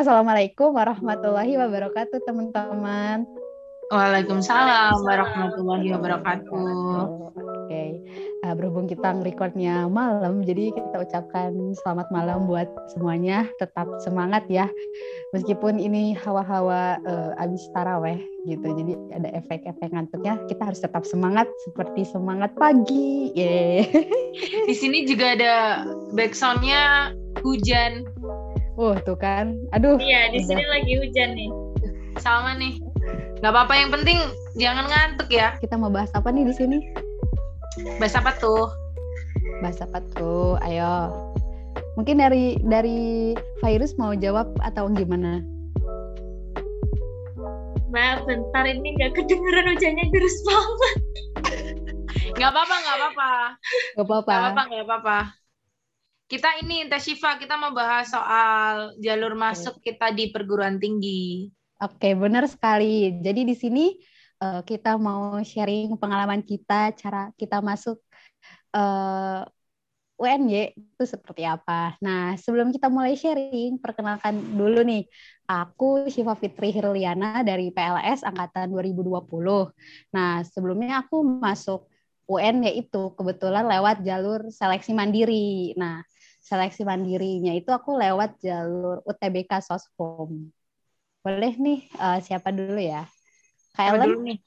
Assalamualaikum warahmatullahi wabarakatuh, teman-teman. Waalaikumsalam warahmatullahi wabarakatuh. Oke, okay. uh, berhubung kita ngerekordnya malam, jadi kita ucapkan selamat malam buat semuanya. Tetap semangat ya, meskipun ini hawa-hawa uh, abis taraweh gitu, jadi ada efek-efek ngantuknya. Kita harus tetap semangat seperti semangat pagi. Yeah. Di sini juga ada backsoundnya hujan. Uh, tuh kan. Aduh. Iya, di sini lagi hujan nih. Sama nih. Gak apa-apa yang penting jangan ngantuk ya. Kita mau bahas apa nih di sini? Bahas apa tuh? Bahas apa tuh? Ayo. Mungkin dari dari virus mau jawab atau gimana? Mbak, bentar ini gak kedengeran hujannya deras banget. Gak apa-apa, gak apa-apa. Gak apa-apa. Gak apa-apa, gak apa-apa. Kita ini, Teh Syifa, kita mau bahas soal jalur masuk kita di perguruan tinggi. Oke, benar sekali. Jadi di sini uh, kita mau sharing pengalaman kita, cara kita masuk uh, eh, UNY itu seperti apa. Nah, sebelum kita mulai sharing, perkenalkan dulu nih. Aku Syifa Fitri Hirliana dari PLS Angkatan 2020. Nah, sebelumnya aku masuk UN yaitu kebetulan lewat jalur seleksi mandiri. Nah, seleksi mandirinya itu aku lewat jalur UTBK Soskom. Boleh nih uh, siapa dulu ya? Kak Ellen? Dulu nih.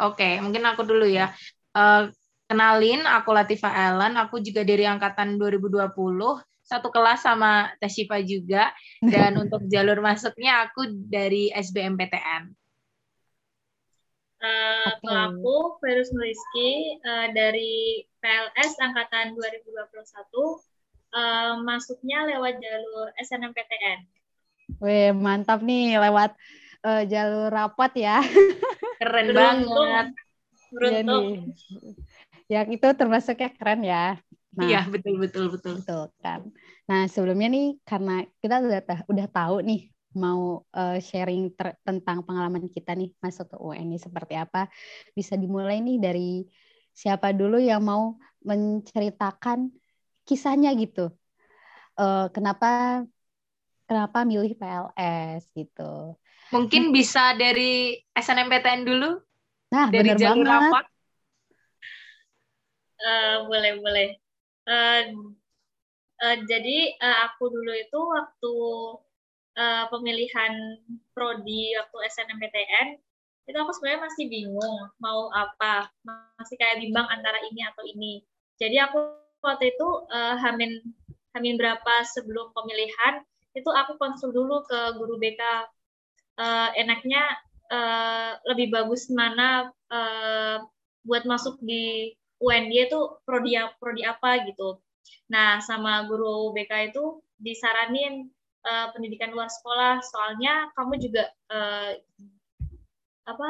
Oke, mungkin aku dulu ya. Uh, kenalin, aku Latifa Ellen. Aku juga dari angkatan 2020. Satu kelas sama Teshifa juga. Dan untuk jalur masuknya aku dari SBMPTN. Uh, okay. Kalau aku, Virus Nuriski uh, dari PLS angkatan 2021. Uh, masuknya lewat jalur SNMPTN. Wih, mantap nih lewat uh, jalur rapat ya. Keren banget. Beruntung. Ya, itu termasuknya keren ya. Nah, iya, betul betul betul. Betul kan. Nah, sebelumnya nih karena kita udah udah tahu nih mau uh, sharing tentang pengalaman kita nih masuk ke UN ini seperti apa, bisa dimulai nih dari siapa dulu yang mau menceritakan kisahnya gitu. Uh, kenapa kenapa milih PLS gitu. Mungkin bisa dari SNMPTN dulu? Nah, dari bener jalur banget. Apa? Uh, boleh, boleh. Uh, uh, jadi uh, aku dulu itu waktu uh, pemilihan prodi waktu SNMPTN itu aku sebenarnya masih bingung mau apa, masih kayak bimbang antara ini atau ini. Jadi aku waktu itu uh, hamin hamin berapa sebelum pemilihan itu aku konsul dulu ke guru BK uh, eh, enaknya uh, lebih bagus mana uh, buat masuk di UND itu prodi prodi apa gitu. Nah, sama guru BK itu disaranin uh, pendidikan luar sekolah. Soalnya kamu juga uh, apa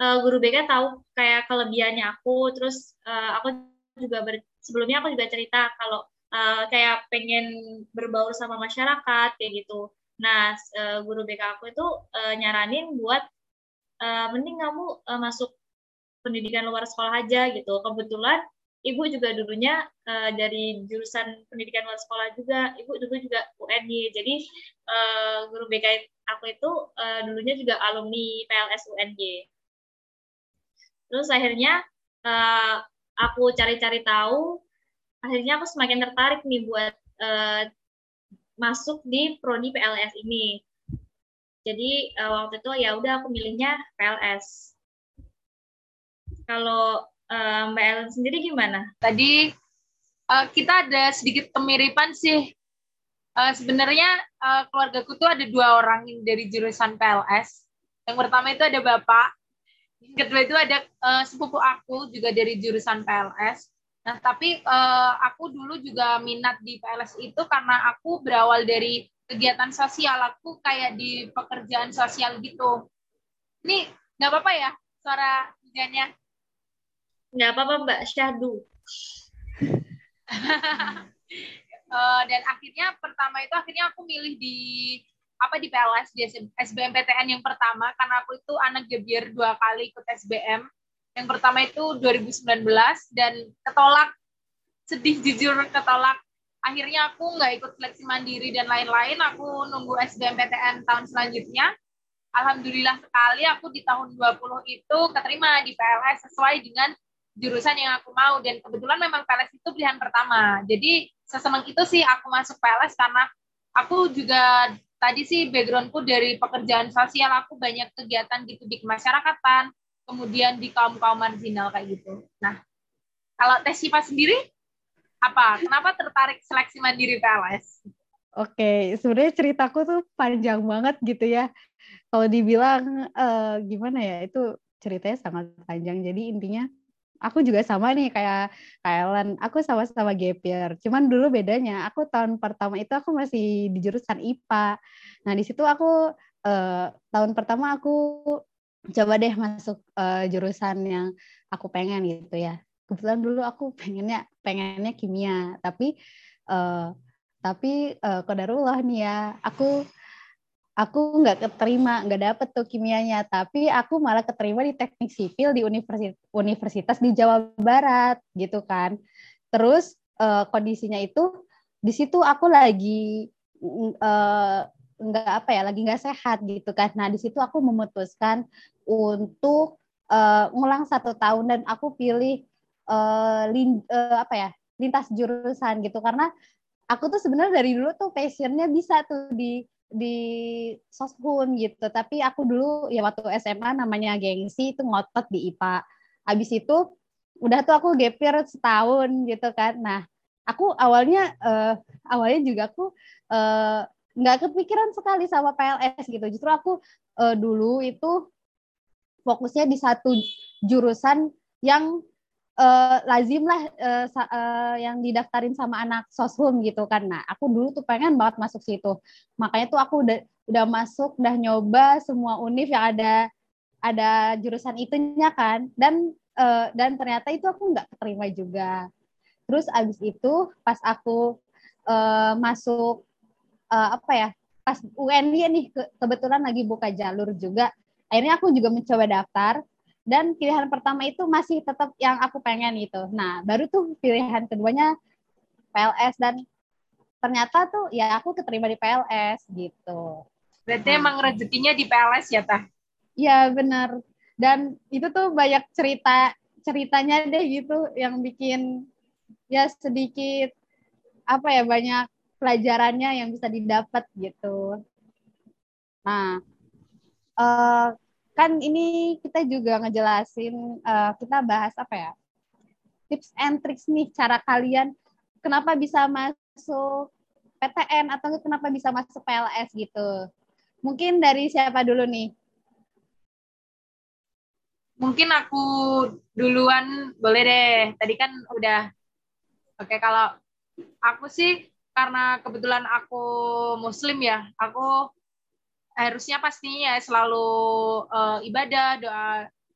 uh, guru BK tahu kayak kelebihannya aku. Terus uh, aku juga ber, sebelumnya aku juga cerita kalau uh, kayak pengen berbaur sama masyarakat kayak gitu. Nah, uh, guru BK aku itu uh, nyaranin buat uh, mending kamu uh, masuk pendidikan luar sekolah aja gitu. Kebetulan ibu juga dulunya uh, dari jurusan pendidikan luar sekolah juga. Ibu dulu juga UNY. Jadi uh, guru BK aku itu uh, dulunya juga alumni PLS UNY. Terus akhirnya uh, aku cari-cari tahu akhirnya aku semakin tertarik nih buat uh, masuk di prodi PLS ini. Jadi uh, waktu itu ya udah aku milihnya PLS. Kalau uh, Mbak Ellen sendiri gimana? Tadi uh, kita ada sedikit kemiripan sih. Uh, sebenarnya uh, keluargaku tuh ada dua orang dari jurusan PLS. Yang pertama itu ada bapak, kedua itu ada uh, sepupu aku juga dari jurusan PLS. Nah, tapi uh, aku dulu juga minat di PLS itu karena aku berawal dari kegiatan sosial. Aku kayak di pekerjaan sosial gitu. Ini nggak apa-apa ya suara hujannya? Nggak apa-apa Mbak Syahdu. uh, dan akhirnya pertama itu akhirnya aku milih di apa di PLS di SBMPTN yang pertama karena aku itu anak gebiar dua kali ikut SBM yang pertama itu 2019 dan ketolak sedih jujur ketolak. Akhirnya aku nggak ikut seleksi mandiri dan lain-lain aku nunggu SBMPTN tahun selanjutnya. Alhamdulillah sekali aku di tahun 20 itu keterima di PLS sesuai dengan jurusan yang aku mau. Dan kebetulan memang PLS itu pilihan pertama. Jadi sesenang itu sih aku masuk PLS karena aku juga tadi sih backgroundku dari pekerjaan sosial aku banyak kegiatan gitu di kemasyarakatan kemudian di kaum kaum marginal kayak gitu nah kalau Tesipa sendiri apa? Kenapa tertarik seleksi mandiri PLS? Oke, sebenarnya ceritaku tuh panjang banget gitu ya. Kalau dibilang uh, gimana ya, itu ceritanya sangat panjang. Jadi intinya aku juga sama nih kayak Kailan. Aku sama-sama gap year. Cuman dulu bedanya, aku tahun pertama itu aku masih di jurusan IPA. Nah di situ aku uh, tahun pertama aku coba deh masuk uh, jurusan yang aku pengen gitu ya kebetulan dulu aku pengennya pengennya kimia tapi uh, tapi uh, kodarullah nih ya aku aku nggak keterima nggak dapet tuh kimianya. Tapi aku malah keterima di teknik sipil di universitas universitas di Jawa Barat gitu kan. Terus uh, kondisinya itu di situ aku lagi uh, nggak apa ya lagi nggak sehat gitu kan. Nah di situ aku memutuskan untuk uh, ngulang satu tahun dan aku pilih uh, lin, uh, apa ya lintas jurusan gitu. Karena aku tuh sebenarnya dari dulu tuh passionnya bisa tuh di di soshun gitu. Tapi aku dulu ya waktu SMA namanya gengsi itu ngotot di IPA habis itu udah tuh aku gapir setahun gitu kan. Nah aku awalnya uh, awalnya juga aku nggak uh, kepikiran sekali sama PLS gitu. Justru aku uh, dulu itu fokusnya di satu jurusan yang uh, lazim lah uh, uh, yang didaftarin sama anak soshum gitu kan. Nah, aku dulu tuh pengen banget masuk situ. Makanya tuh aku udah udah masuk, udah nyoba semua univ yang ada ada jurusan itunya kan. Dan uh, dan ternyata itu aku nggak keterima juga. Terus abis itu pas aku uh, masuk uh, apa ya? Pas UN nih ke, kebetulan lagi buka jalur juga. Akhirnya aku juga mencoba daftar dan pilihan pertama itu masih tetap yang aku pengen gitu. Nah, baru tuh pilihan keduanya PLS dan ternyata tuh ya aku keterima di PLS gitu. Berarti nah. emang rezekinya di PLS ya, Tah? Iya, benar. Dan itu tuh banyak cerita ceritanya deh gitu yang bikin ya sedikit apa ya banyak pelajarannya yang bisa didapat gitu. Nah, uh, kan ini kita juga ngejelasin uh, kita bahas apa ya tips and tricks nih cara kalian kenapa bisa masuk PTN atau kenapa bisa masuk PLS gitu. Mungkin dari siapa dulu nih? Mungkin aku duluan boleh deh. Tadi kan udah. Oke kalau aku sih karena kebetulan aku muslim ya aku harusnya pastinya ya selalu uh, ibadah doa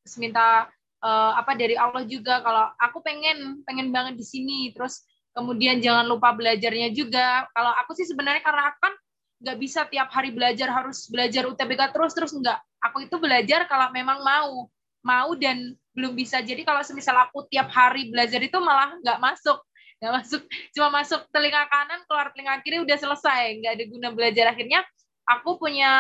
seminta uh, apa dari Allah juga. Kalau aku pengen pengen banget di sini. Terus kemudian jangan lupa belajarnya juga. Kalau aku sih sebenarnya karena aku kan nggak bisa tiap hari belajar harus belajar UTBK terus terus nggak. Aku itu belajar kalau memang mau mau dan belum bisa. Jadi kalau semisal aku tiap hari belajar itu malah nggak masuk. Nggak masuk cuma masuk telinga kanan keluar telinga kiri udah selesai. Nggak ada guna belajar. Akhirnya aku punya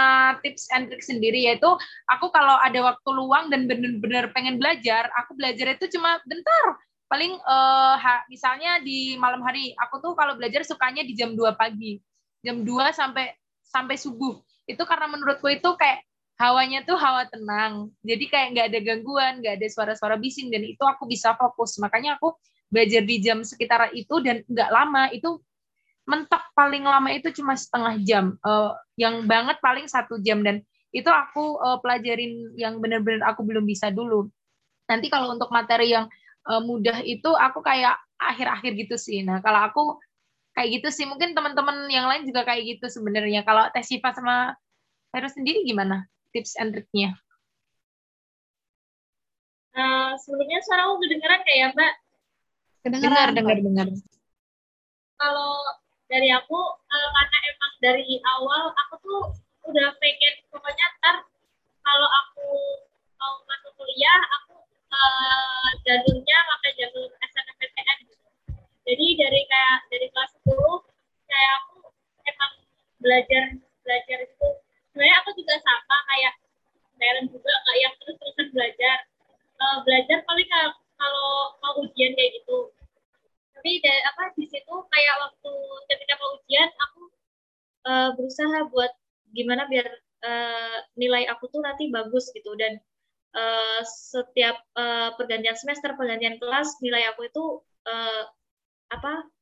tips and trick sendiri yaitu aku kalau ada waktu luang dan benar-benar pengen belajar, aku belajar itu cuma bentar. Paling uh, ha, misalnya di malam hari, aku tuh kalau belajar sukanya di jam 2 pagi. Jam 2 sampai sampai subuh. Itu karena menurutku itu kayak hawanya tuh hawa tenang. Jadi kayak nggak ada gangguan, nggak ada suara-suara bising dan itu aku bisa fokus. Makanya aku belajar di jam sekitar itu dan nggak lama. Itu mentok paling lama itu cuma setengah jam. Uh, yang banget paling satu jam. Dan itu aku uh, pelajarin yang benar-benar aku belum bisa dulu. Nanti kalau untuk materi yang uh, mudah itu aku kayak akhir-akhir gitu sih. Nah kalau aku kayak gitu sih. Mungkin teman-teman yang lain juga kayak gitu sebenarnya. Kalau tes Siva sama Heru sendiri gimana tips and triknya uh, sebelumnya suara aku kedengeran kayak mbak? Kedengeran dengar dengar kalau dari aku uh, karena emang dari awal aku tuh udah pengen pokoknya ntar kalau aku mau masuk kuliah aku eh, uh, jalurnya pakai jalur SNMPTN gitu. Jadi dari kayak dari kelas 10 kayak aku emang belajar belajar itu. Sebenarnya aku juga sama kayak Meren juga kayak yang terus terusan belajar. Uh, belajar paling kalau mau ujian kayak gitu tapi dari apa di situ kayak waktu ketika mau ujian aku uh, berusaha buat gimana biar uh, nilai aku tuh nanti bagus gitu. Dan uh, setiap uh, pergantian semester pergantian kelas nilai aku itu uh, apa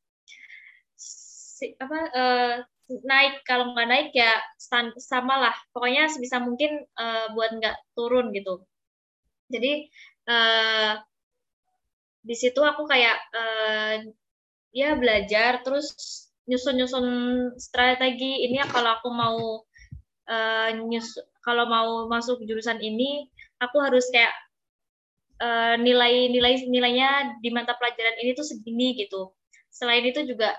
si, apa uh, naik. Kalau nggak naik ya stand, sama lah. Pokoknya sebisa mungkin uh, buat nggak turun gitu. Jadi uh, di situ aku kayak uh, ya belajar terus nyusun-nyusun strategi. Ini ya kalau aku mau uh, nyus kalau mau masuk jurusan ini aku harus kayak uh, nilai nilai nilainya di mata pelajaran ini tuh segini gitu. Selain itu juga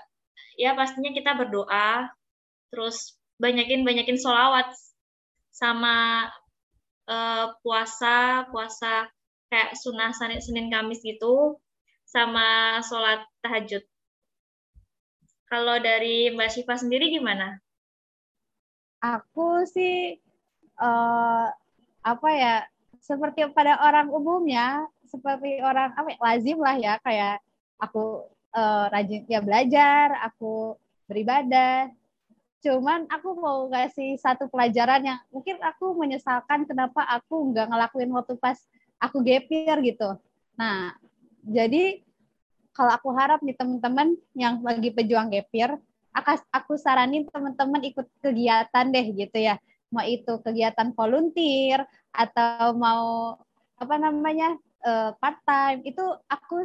ya pastinya kita berdoa terus banyakin banyakin sholawat sama uh, puasa puasa kayak sunnah Senin, Kamis gitu sama sholat tahajud. Kalau dari Mbak Syifa sendiri gimana? Aku sih uh, apa ya seperti pada orang umumnya seperti orang apa ya, lazim lah ya kayak aku uh, rajin ya belajar, aku beribadah, Cuman aku mau kasih satu pelajaran yang mungkin aku menyesalkan kenapa aku nggak ngelakuin waktu pas aku gapir gitu. Nah, jadi kalau aku harap nih teman-teman yang lagi pejuang gapir, aku, aku saranin teman-teman ikut kegiatan deh gitu ya. Mau itu kegiatan volunteer atau mau apa namanya uh, part time itu aku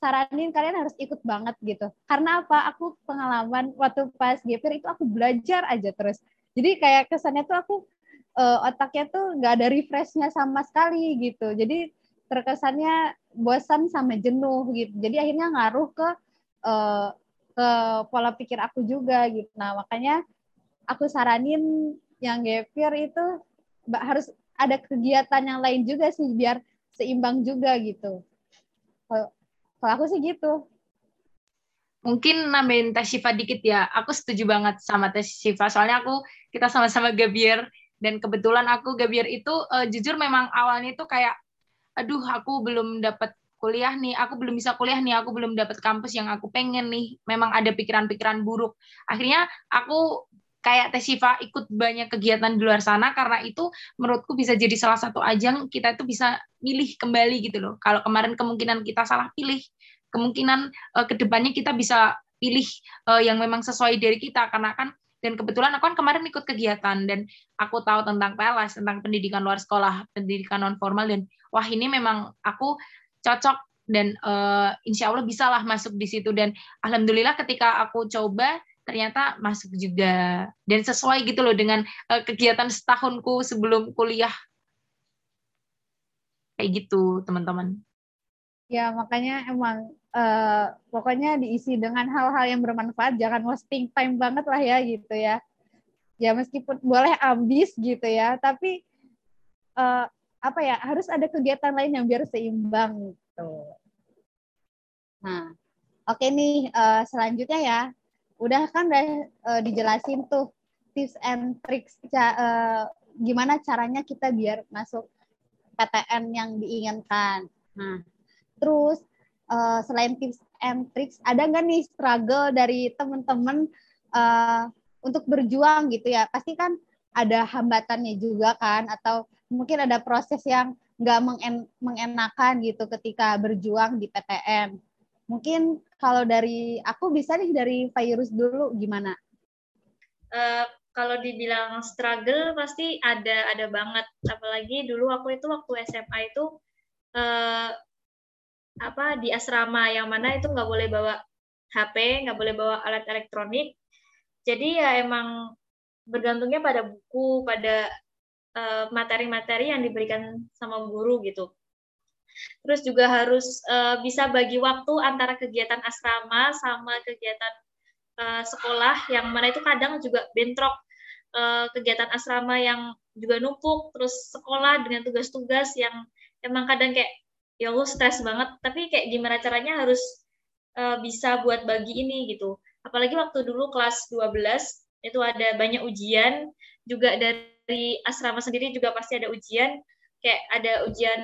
saranin kalian harus ikut banget gitu. Karena apa? Aku pengalaman waktu pas GPR itu aku belajar aja terus. Jadi kayak kesannya tuh aku uh, otaknya tuh nggak ada refreshnya sama sekali gitu. Jadi terkesannya bosan sama jenuh gitu. Jadi akhirnya ngaruh ke uh, ke pola pikir aku juga gitu. Nah makanya aku saranin yang GPR itu harus ada kegiatan yang lain juga sih biar seimbang juga gitu. Kalau aku sih gitu. Mungkin nambahin Teh Shiva dikit ya. Aku setuju banget sama Teh Shiva. Soalnya aku kita sama-sama Gabier dan kebetulan aku Gabier itu uh, jujur memang awalnya itu kayak aduh aku belum dapat kuliah nih, aku belum bisa kuliah nih, aku belum dapat kampus yang aku pengen nih. Memang ada pikiran-pikiran buruk. Akhirnya aku kayak Teh Shiva ikut banyak kegiatan di luar sana karena itu menurutku bisa jadi salah satu ajang kita itu bisa milih kembali gitu loh. Kalau kemarin kemungkinan kita salah pilih, kemungkinan uh, ke depannya kita bisa pilih uh, yang memang sesuai dari kita karena kan dan kebetulan aku kan kemarin ikut kegiatan dan aku tahu tentang PLS tentang pendidikan luar sekolah pendidikan non formal dan wah ini memang aku cocok dan uh, insya Allah bisalah masuk di situ. Dan alhamdulillah ketika aku coba ternyata masuk juga. Dan sesuai gitu loh dengan uh, kegiatan setahunku sebelum kuliah. Kayak gitu teman-teman. Ya makanya emang uh, pokoknya diisi dengan hal-hal yang bermanfaat. Jangan wasting time banget lah ya gitu ya. Ya meskipun boleh ambis gitu ya. Tapi uh, apa ya harus ada kegiatan lain yang biar seimbang gitu. Nah oke nih uh, selanjutnya ya. Udah kan udah uh, dijelasin tuh tips and tricks uh, gimana caranya kita biar masuk PTN yang diinginkan. Nah, terus uh, selain tips and tricks, ada nggak nih struggle dari teman-teman uh, untuk berjuang gitu ya? Pasti kan ada hambatannya juga kan, atau mungkin ada proses yang nggak mengen mengenakan gitu ketika berjuang di PTN. Mungkin kalau dari aku bisa nih dari virus dulu gimana? Uh, kalau dibilang struggle pasti ada ada banget. Apalagi dulu aku itu waktu SMA itu uh, apa di asrama yang mana itu nggak boleh bawa HP, nggak boleh bawa alat elektronik. Jadi ya emang bergantungnya pada buku, pada eh, materi-materi uh, yang diberikan sama guru gitu. Terus juga harus uh, bisa bagi waktu antara kegiatan asrama sama kegiatan uh, sekolah yang mana itu kadang juga bentrok uh, kegiatan asrama yang juga numpuk, terus sekolah dengan tugas-tugas yang emang kadang kayak ya lu stres banget, tapi kayak gimana caranya harus uh, bisa buat bagi ini gitu. Apalagi waktu dulu kelas 12 itu ada banyak ujian juga dari asrama sendiri juga pasti ada ujian. Kayak ada ujian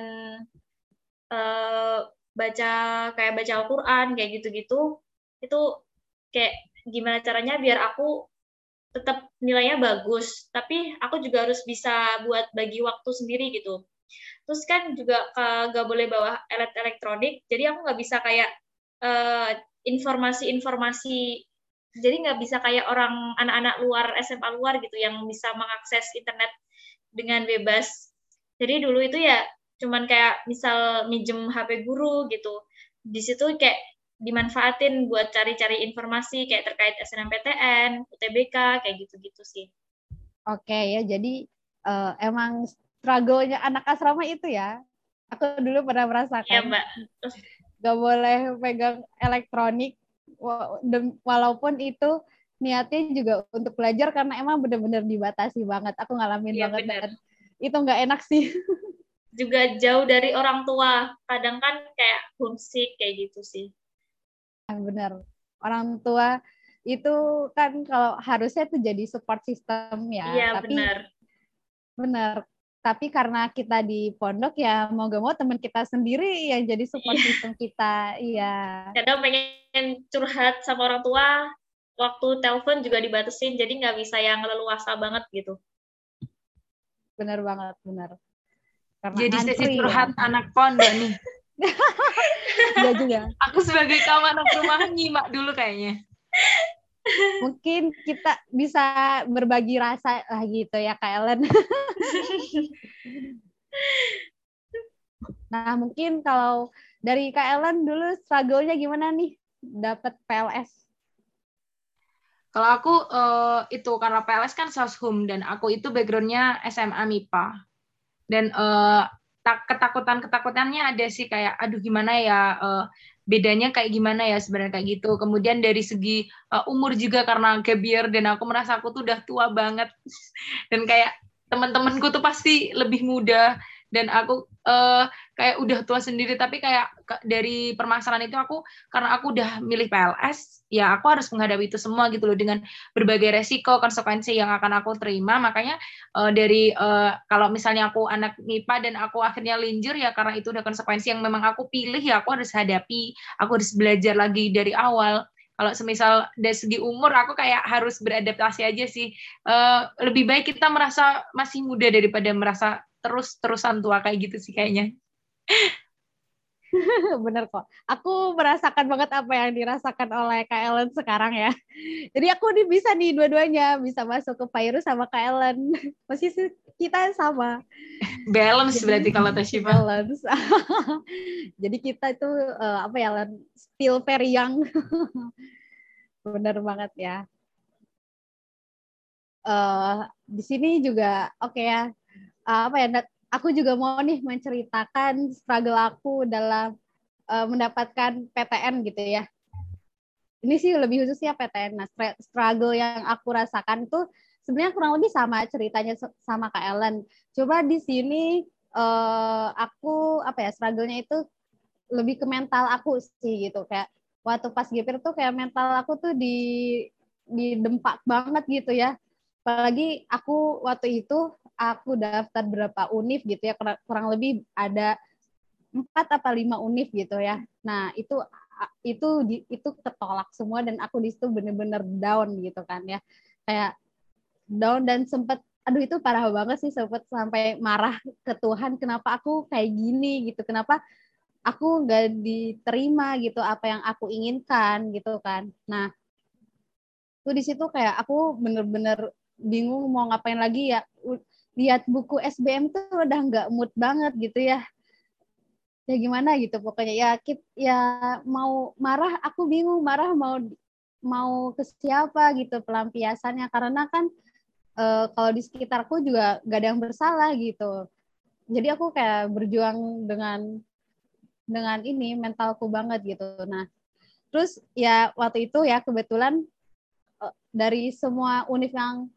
uh, baca kayak baca Al-Qur'an kayak gitu-gitu. Itu kayak gimana caranya biar aku tetap nilainya bagus. Tapi aku juga harus bisa buat bagi waktu sendiri gitu terus kan juga nggak boleh bawa alat elektronik jadi aku nggak bisa kayak uh, informasi-informasi jadi nggak bisa kayak orang anak-anak luar SMA luar gitu yang bisa mengakses internet dengan bebas jadi dulu itu ya cuman kayak misal minjem HP guru gitu di situ kayak dimanfaatin buat cari-cari informasi kayak terkait SNMPTN, UTBK kayak gitu-gitu sih. Oke ya, jadi uh, emang struggle-nya anak asrama itu ya. Aku dulu pernah merasakan. Iya, Mbak. Gak boleh pegang elektronik walaupun itu niatnya juga untuk belajar karena emang benar-benar dibatasi banget. Aku ngalamin ya, banget bener. Itu nggak enak sih. Juga jauh dari orang tua. Kadang kan kayak homesick kayak gitu sih. Benar. Orang tua itu kan kalau harusnya itu jadi support system ya. Iya, tapi benar. Benar. Tapi karena kita di pondok ya mau gak mau teman kita sendiri yang jadi support iya. system kita. Iya. Kadang pengen curhat sama orang tua, waktu telepon juga dibatasin, jadi nggak bisa yang leluasa banget gitu. Benar banget, benar. Karena jadi sesi curhat ya. anak pondok nih. Enggak juga. Aku sebagai kamu anak rumahan nyimak dulu kayaknya. Mungkin kita bisa berbagi rasa lah gitu ya Kak Ellen. nah mungkin kalau dari Kak Ellen dulu struggle-nya gimana nih dapat PLS? Kalau aku uh, itu karena PLS kan soshum dan aku itu backgroundnya SMA MIPA dan uh, ketakutan-ketakutannya ada sih kayak aduh gimana ya uh, bedanya kayak gimana ya sebenarnya kayak gitu. Kemudian dari segi uh, umur juga karena kebiar dan aku merasa aku tuh udah tua banget dan kayak teman-temanku tuh pasti lebih muda dan aku uh, kayak udah tua sendiri tapi kayak dari permasalahan itu aku karena aku udah milih PLS ya aku harus menghadapi itu semua gitu loh dengan berbagai resiko konsekuensi yang akan aku terima. Makanya uh, dari uh, kalau misalnya aku anak MIPA dan aku akhirnya linjur ya karena itu udah konsekuensi yang memang aku pilih ya aku harus hadapi aku harus belajar lagi dari awal. Kalau semisal dari segi umur aku kayak harus beradaptasi aja sih. Uh, lebih baik kita merasa masih muda daripada merasa terus terusan tua kayak gitu sih kayaknya Bener kok. Aku merasakan banget apa yang dirasakan oleh Kak Ellen sekarang ya. Jadi aku nih bisa nih dua-duanya, bisa masuk ke Virus sama Kak Ellen. Masih kita sama. Balance Jadi, berarti kalau Tashifa. Balance. Jadi kita itu uh, apa ya, Ellen? Still very young. Bener banget ya. Uh, di sini juga oke okay ya apa ya aku juga mau nih menceritakan struggle aku dalam uh, mendapatkan PTN gitu ya. Ini sih lebih khususnya PTN. Nah, struggle yang aku rasakan tuh sebenarnya kurang lebih sama ceritanya sama Kak Ellen. Coba di sini uh, aku apa ya struggle-nya itu lebih ke mental aku sih gitu kayak waktu pas GPR tuh kayak mental aku tuh di di dempak banget gitu ya. Apalagi aku waktu itu aku daftar berapa univ gitu ya kurang lebih ada empat apa lima univ gitu ya. Nah itu itu itu ketolak semua dan aku di situ bener-bener down gitu kan ya. Kayak down dan sempet aduh itu parah banget sih sempet sampai marah ke Tuhan kenapa aku kayak gini gitu kenapa aku nggak diterima gitu apa yang aku inginkan gitu kan. Nah tuh di situ kayak aku bener-bener bingung mau ngapain lagi ya lihat buku SBM tuh udah nggak mood banget gitu ya. Ya gimana gitu pokoknya. Ya kit ya mau marah aku bingung marah mau mau ke siapa gitu pelampiasannya. Karena kan e, kalau di sekitarku juga gak ada yang bersalah gitu. Jadi aku kayak berjuang dengan dengan ini mentalku banget gitu. Nah terus ya waktu itu ya kebetulan e, dari semua univ yang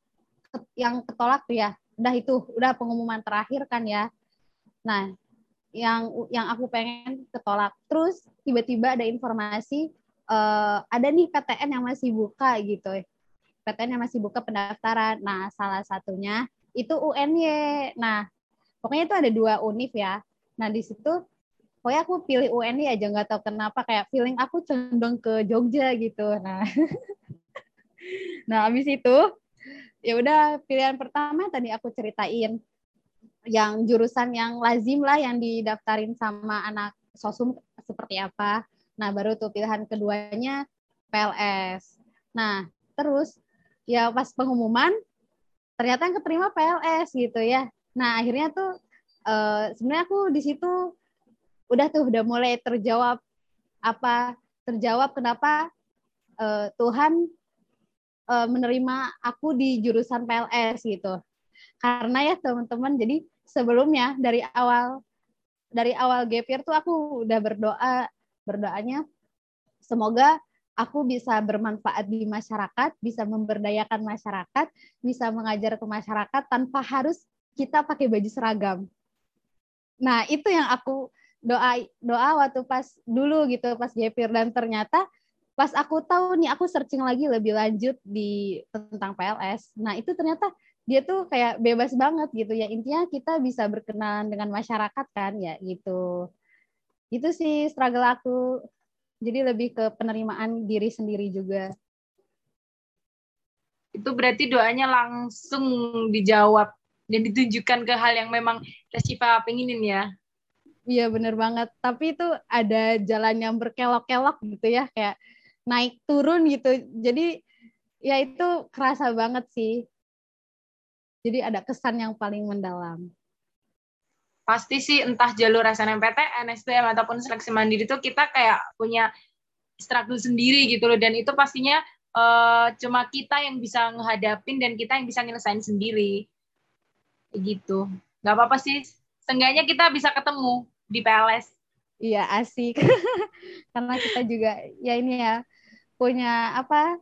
yang ketolak tuh ya udah itu udah pengumuman terakhir kan ya nah yang yang aku pengen ketolak terus tiba-tiba ada informasi uh, ada nih PTN yang masih buka gitu PTN yang masih buka pendaftaran nah salah satunya itu UNY. Nah, pokoknya itu ada dua univ ya. Nah, di situ pokoknya aku pilih UNY aja nggak tahu kenapa kayak feeling aku condong ke Jogja gitu. Nah, nah habis itu ya udah pilihan pertama tadi aku ceritain yang jurusan yang lazim lah yang didaftarin sama anak sosum seperti apa. Nah, baru tuh pilihan keduanya PLS. Nah, terus ya pas pengumuman ternyata yang keterima PLS gitu ya. Nah, akhirnya tuh uh, sebenarnya aku di situ udah tuh udah mulai terjawab apa terjawab kenapa uh, Tuhan uh, menerima aku di jurusan PLS gitu karena ya teman-teman jadi sebelumnya dari awal dari awal gap tuh aku udah berdoa berdoanya semoga aku bisa bermanfaat di masyarakat, bisa memberdayakan masyarakat, bisa mengajar ke masyarakat tanpa harus kita pakai baju seragam. Nah, itu yang aku doa doa waktu pas dulu gitu pas Jepir dan ternyata pas aku tahu nih aku searching lagi lebih lanjut di tentang PLS. Nah, itu ternyata dia tuh kayak bebas banget gitu ya. Intinya kita bisa berkenalan dengan masyarakat kan ya gitu. Itu sih struggle aku. Jadi lebih ke penerimaan diri sendiri juga. Itu berarti doanya langsung dijawab dan ditunjukkan ke hal yang memang Siva pengenin ya. Iya bener banget. Tapi itu ada jalan yang berkelok-kelok gitu ya, kayak naik turun gitu. Jadi ya itu kerasa banget sih. Jadi ada kesan yang paling mendalam. Pasti sih entah jalur SNMPTN, SBM ataupun seleksi mandiri itu kita kayak punya struggle sendiri gitu loh dan itu pastinya uh, cuma kita yang bisa menghadapin dan kita yang bisa nyelesain sendiri. Gitu. Gak apa-apa sih. Seenggaknya kita bisa ketemu di PLS. Iya asik. Karena kita juga ya ini ya punya apa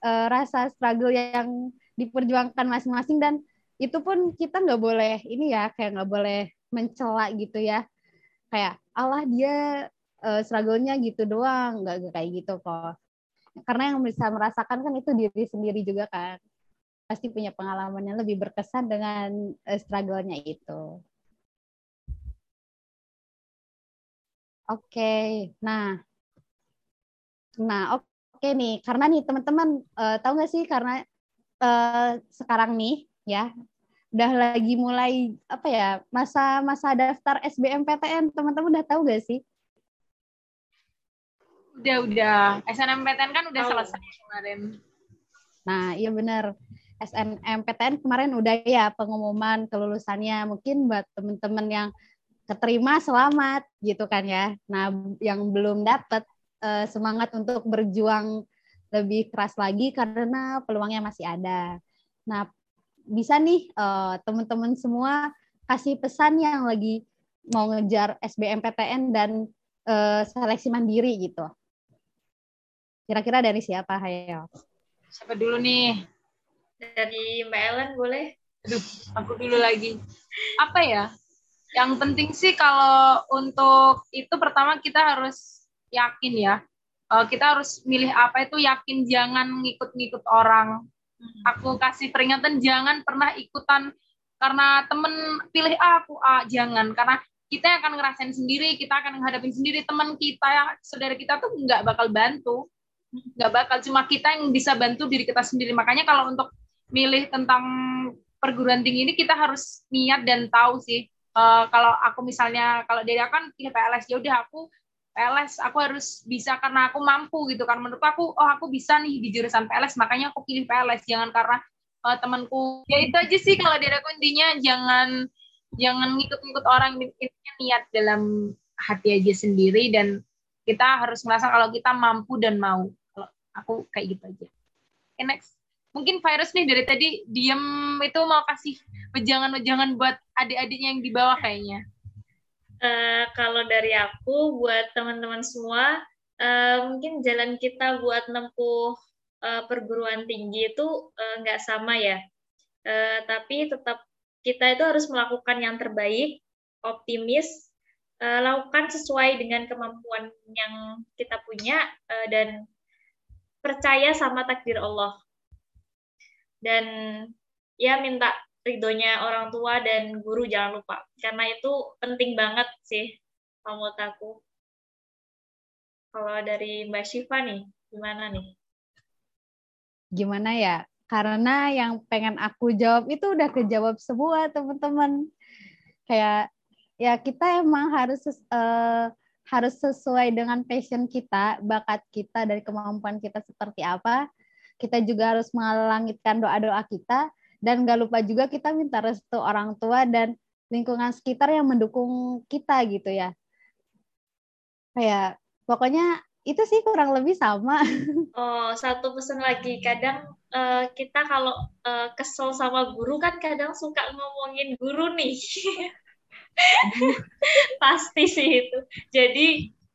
uh, rasa struggle yang diperjuangkan masing-masing dan itu pun kita nggak boleh ini ya kayak nggak boleh mencela gitu ya. Kayak Allah dia uh, struggle-nya gitu doang. Nggak kayak gitu kok. Karena yang bisa merasakan kan itu diri sendiri juga kan. Pasti punya pengalamannya lebih berkesan dengan uh, struggle-nya itu Oke, nah, nah oke okay nih, karena nih teman-teman uh, tahu nggak sih? Karena uh, sekarang nih ya udah lagi mulai apa ya masa-masa daftar SBMPTN teman-teman udah tahu nggak sih? Udah udah. SNMPTN kan udah oh. selesai kemarin. Nah iya benar. SNMPTN kemarin udah ya pengumuman kelulusannya. Mungkin buat teman-teman yang keterima selamat gitu kan ya. Nah, yang belum dapat uh, semangat untuk berjuang lebih keras lagi karena peluangnya masih ada. Nah, bisa nih uh, teman-teman semua kasih pesan yang lagi mau ngejar SBMPTN dan uh, seleksi mandiri gitu. Kira-kira dari siapa, Hayo? Siapa dulu nih? Dari Mbak Ellen boleh? Aduh, aku dulu lagi. Apa ya? Yang penting sih kalau untuk itu pertama kita harus yakin ya. Uh, kita harus milih apa itu yakin jangan ngikut-ngikut orang. Hmm. Aku kasih peringatan jangan pernah ikutan karena temen pilih A aku A jangan karena kita akan ngerasain sendiri, kita akan menghadapi sendiri teman kita yang saudara kita tuh nggak bakal bantu, nggak bakal cuma kita yang bisa bantu diri kita sendiri. Makanya kalau untuk milih tentang perguruan tinggi ini kita harus niat dan tahu sih uh, kalau aku misalnya kalau aku kan pilih PLS ya udah aku PLS aku harus bisa karena aku mampu gitu kan. Menurut aku oh aku bisa nih di jurusan PLS makanya aku pilih PLS jangan karena uh, temanku. Ya itu aja sih kalau dari aku jangan jangan ngikut-ngikut orang. Intinya niat dalam hati aja sendiri dan kita harus merasa kalau kita mampu dan mau. Kalau aku kayak gitu aja. Okay, next mungkin virus nih dari tadi diem itu mau kasih wejangan-wejangan buat adik-adiknya yang di bawah kayaknya. Uh, kalau dari aku buat teman-teman semua uh, mungkin jalan kita buat nempuh uh, perguruan tinggi itu nggak uh, sama ya. Uh, tapi tetap kita itu harus melakukan yang terbaik, optimis, uh, lakukan sesuai dengan kemampuan yang kita punya uh, dan percaya sama takdir Allah dan ya minta ridhonya orang tua dan guru jangan lupa. Karena itu penting banget sih menurut aku. Kalau dari Mbak Syifa nih gimana nih? Gimana ya? Karena yang pengen aku jawab itu udah kejawab semua teman-teman. Kayak ya kita emang harus uh, harus sesuai dengan passion kita, bakat kita dari kemampuan kita seperti apa. Kita juga harus mengalangitkan doa-doa kita dan gak lupa juga kita minta restu orang tua dan lingkungan sekitar yang mendukung kita gitu ya. Kayak pokoknya itu sih kurang lebih sama. Oh, satu pesan lagi. Kadang uh, kita kalau uh, kesel sama guru kan kadang suka ngomongin guru nih. pasti sih itu jadi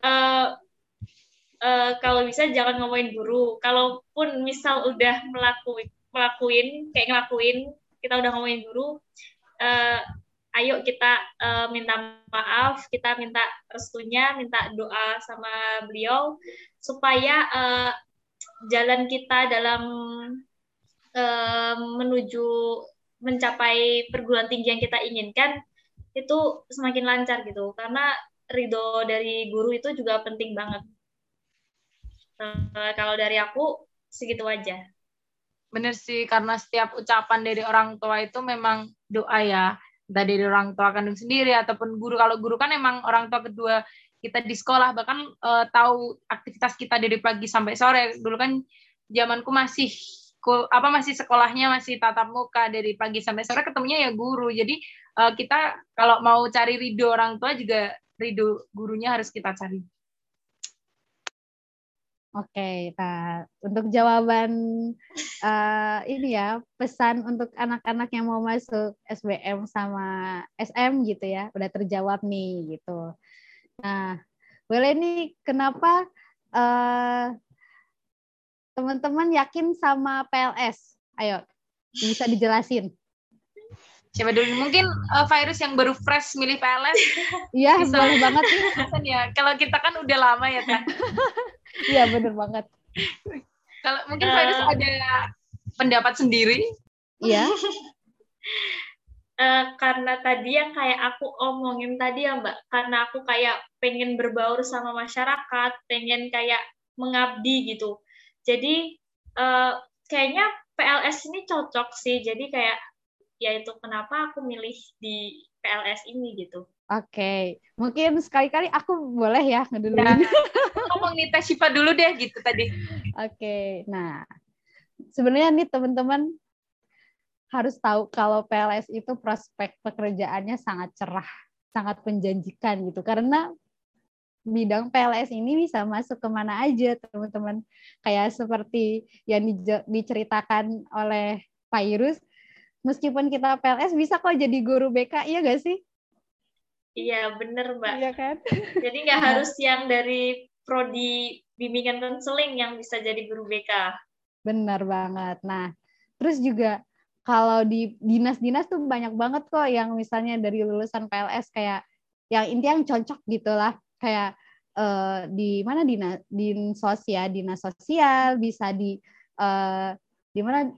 uh, uh, kalau bisa jangan ngomongin guru. Kalaupun misal udah melakuin melakuin kayak ngelakuin kita udah ngomongin guru uh, ayo kita uh, minta maaf kita minta restunya minta doa sama beliau supaya uh, jalan kita dalam uh, menuju mencapai perguruan tinggi yang kita inginkan itu semakin lancar gitu. Karena ridho dari guru itu juga penting banget uh, kalau dari aku segitu aja. Bener sih karena setiap ucapan dari orang tua itu memang doa ya. Entah dari orang tua kandung sendiri ataupun guru. Kalau guru kan emang orang tua kedua kita di sekolah. Bahkan uh, tahu aktivitas kita dari pagi sampai sore. Dulu kan zamanku masih apa masih sekolahnya masih tatap muka. Dari pagi sampai sore ketemunya ya guru. Jadi uh, kita kalau mau cari ridho orang tua juga ridho gurunya harus kita cari. Oke, nah untuk jawaban uh, ini ya pesan untuk anak-anak yang mau masuk SBM sama SM gitu ya, udah terjawab nih gitu. Nah, boleh nih kenapa uh, teman-teman yakin sama PLS? Ayo, bisa dijelasin. Siapa dulu? Mungkin uh, virus yang baru fresh milih PLS. Iya, boleh banget nih. ya. Kalau kita kan udah lama ya kan. Iya, bener banget. Kalau mungkin uh, virus ada pendapat sendiri. Iya. uh, karena tadi yang kayak aku omongin tadi ya Mbak, karena aku kayak pengen berbaur sama masyarakat, pengen kayak mengabdi gitu. Jadi uh, kayaknya PLS ini cocok sih. Jadi kayak ya itu kenapa aku milih di PLS ini gitu. Oke, okay. mungkin sekali-kali aku boleh ya ngeduluin. Ya, ngomong nih Teh Syifa dulu deh gitu tadi. Oke, okay. nah sebenarnya nih teman-teman harus tahu kalau PLS itu prospek pekerjaannya sangat cerah, sangat menjanjikan gitu. Karena bidang PLS ini bisa masuk ke mana aja teman-teman. Kayak seperti yang diceritakan oleh Pak Irus, meskipun kita PLS bisa kok jadi guru BK, iya gak sih? Iya, bener Mbak. Iya kan? Jadi nggak harus yang dari prodi bimbingan konseling yang bisa jadi guru BK. Bener banget. Nah, terus juga kalau di dinas-dinas tuh banyak banget kok yang misalnya dari lulusan PLS kayak yang intinya yang cocok gitulah kayak uh, di mana dinas din sosial dinas sosial bisa di uh, di mana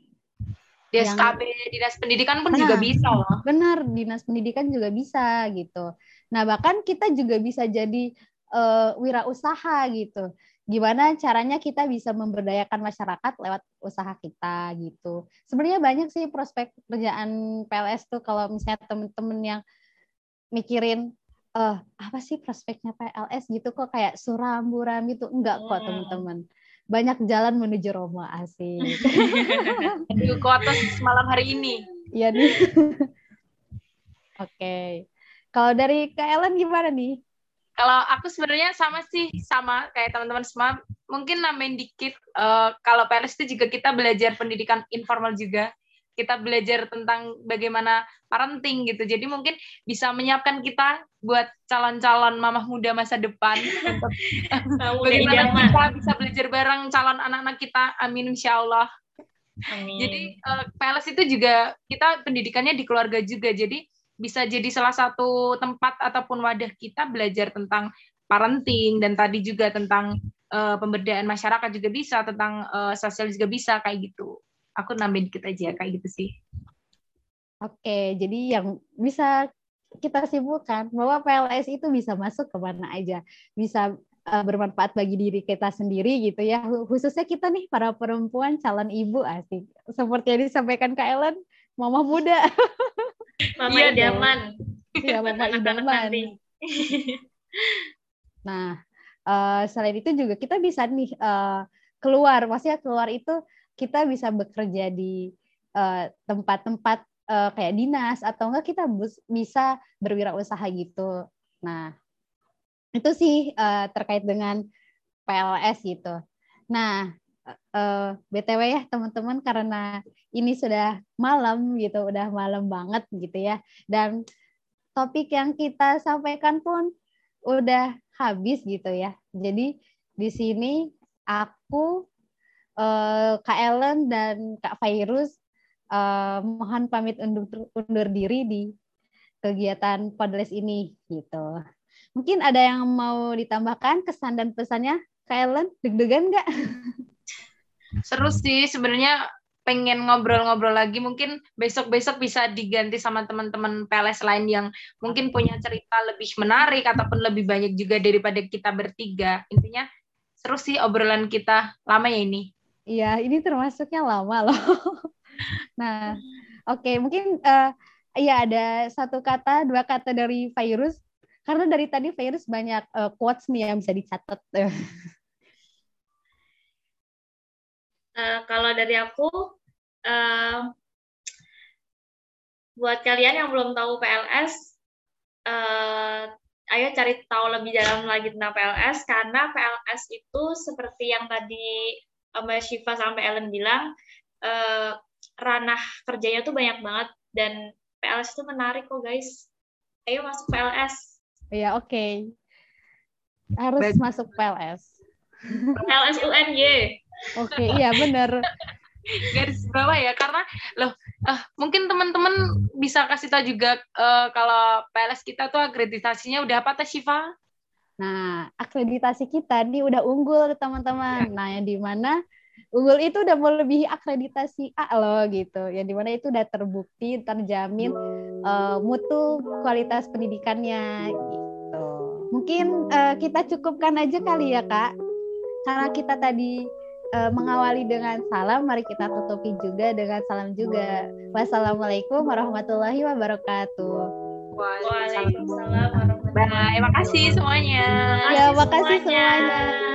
di SKB dinas pendidikan pun nah, juga bisa loh. Benar, dinas pendidikan juga bisa gitu. Nah, bahkan kita juga bisa jadi uh, wirausaha gitu. Gimana caranya kita bisa memberdayakan masyarakat lewat usaha kita gitu. Sebenarnya banyak sih prospek pekerjaan PLS tuh kalau misalnya temen-temen yang mikirin eh apa sih prospeknya PLS gitu kok kayak suram buram gitu enggak kok hmm. Banyak jalan menuju Roma asik. Menuju kota malam hari ini. Iya nih. Oke. Okay. Kalau dari Kak Ellen gimana nih? Kalau aku sebenarnya sama sih, sama kayak teman-teman semua. Mungkin nambahin dikit, uh, kalau PLS itu juga kita belajar pendidikan informal juga kita belajar tentang bagaimana parenting gitu. Jadi mungkin bisa menyiapkan kita buat calon-calon mamah muda masa depan bagaimana kita bisa belajar bareng calon anak-anak kita. Amin insya Allah. Amin. Jadi uh, eh, PLS itu juga kita pendidikannya di keluarga juga. Jadi bisa jadi salah satu tempat ataupun wadah kita belajar tentang parenting dan tadi juga tentang uh, pemberdayaan masyarakat juga bisa, tentang uh, sosial juga bisa kayak gitu aku nambahin dikit aja kayak gitu sih Oke, jadi yang bisa kita simpulkan bahwa PLS itu bisa masuk ke mana aja, bisa uh, bermanfaat bagi diri kita sendiri gitu ya. Khususnya kita nih para perempuan calon ibu asik. Seperti yang disampaikan Kak Ellen, mama muda. Mama iya idaman. Iya, mama idaman. nah, uh, selain itu juga kita bisa nih uh, keluar, maksudnya keluar itu kita bisa bekerja di tempat-tempat uh, uh, kayak dinas atau enggak kita bisa berwirausaha gitu. Nah, itu sih uh, terkait dengan PLS gitu. Nah, uh, eh, BTW ya teman-teman karena ini sudah malam gitu, udah malam banget gitu ya. Dan topik yang kita sampaikan pun udah habis gitu ya. Jadi di sini aku uh, Kak Ellen dan Kak Virus uh, mohon pamit undur, undur diri di kegiatan Podles ini gitu. Mungkin ada yang mau ditambahkan kesan dan pesannya, Kak Ellen? Deg-degan nggak? Seru sih sebenarnya pengen ngobrol-ngobrol lagi mungkin besok-besok bisa diganti sama teman-teman PLS lain yang mungkin punya cerita lebih menarik ataupun lebih banyak juga daripada kita bertiga. Intinya seru sih obrolan kita lama ya ini. Iya, ini termasuknya lama loh. Nah, oke okay, mungkin uh, ya ada satu kata, dua kata dari virus karena dari tadi virus banyak uh, quotes nih yang bisa dicatat. uh, kalau dari aku, uh, buat kalian yang belum tahu PLS, uh, ayo cari tahu lebih dalam lagi tentang PLS karena PLS itu seperti yang tadi Mbak Syifa sampai Ellen bilang, uh, ranah kerjanya tuh banyak banget dan PLS itu menarik kok guys. Ayo masuk PLS. Iya oke. Okay. Harus Baik. masuk PLS. PLS UNY. Oke okay, iya benar. Garis bawah ya karena loh uh, mungkin teman-teman bisa kasih tahu juga uh, kalau PLS kita tuh akreditasinya udah apa teh Shiva? Nah, akreditasi kita nih udah unggul teman-teman. Ya. Nah, yang di mana Google itu udah melebihi akreditasi A loh gitu. Yang di mana itu udah terbukti terjamin uh, mutu kualitas pendidikannya gitu. Mungkin uh, kita cukupkan aja kali ya kak, karena kita tadi uh, mengawali dengan salam, mari kita tutupi juga dengan salam juga. Wassalamualaikum warahmatullahi wabarakatuh. Waalaikumsalam warahmatullahi wabarakatuh. Bye, makasih semuanya. Ya, makasih semuanya. semuanya.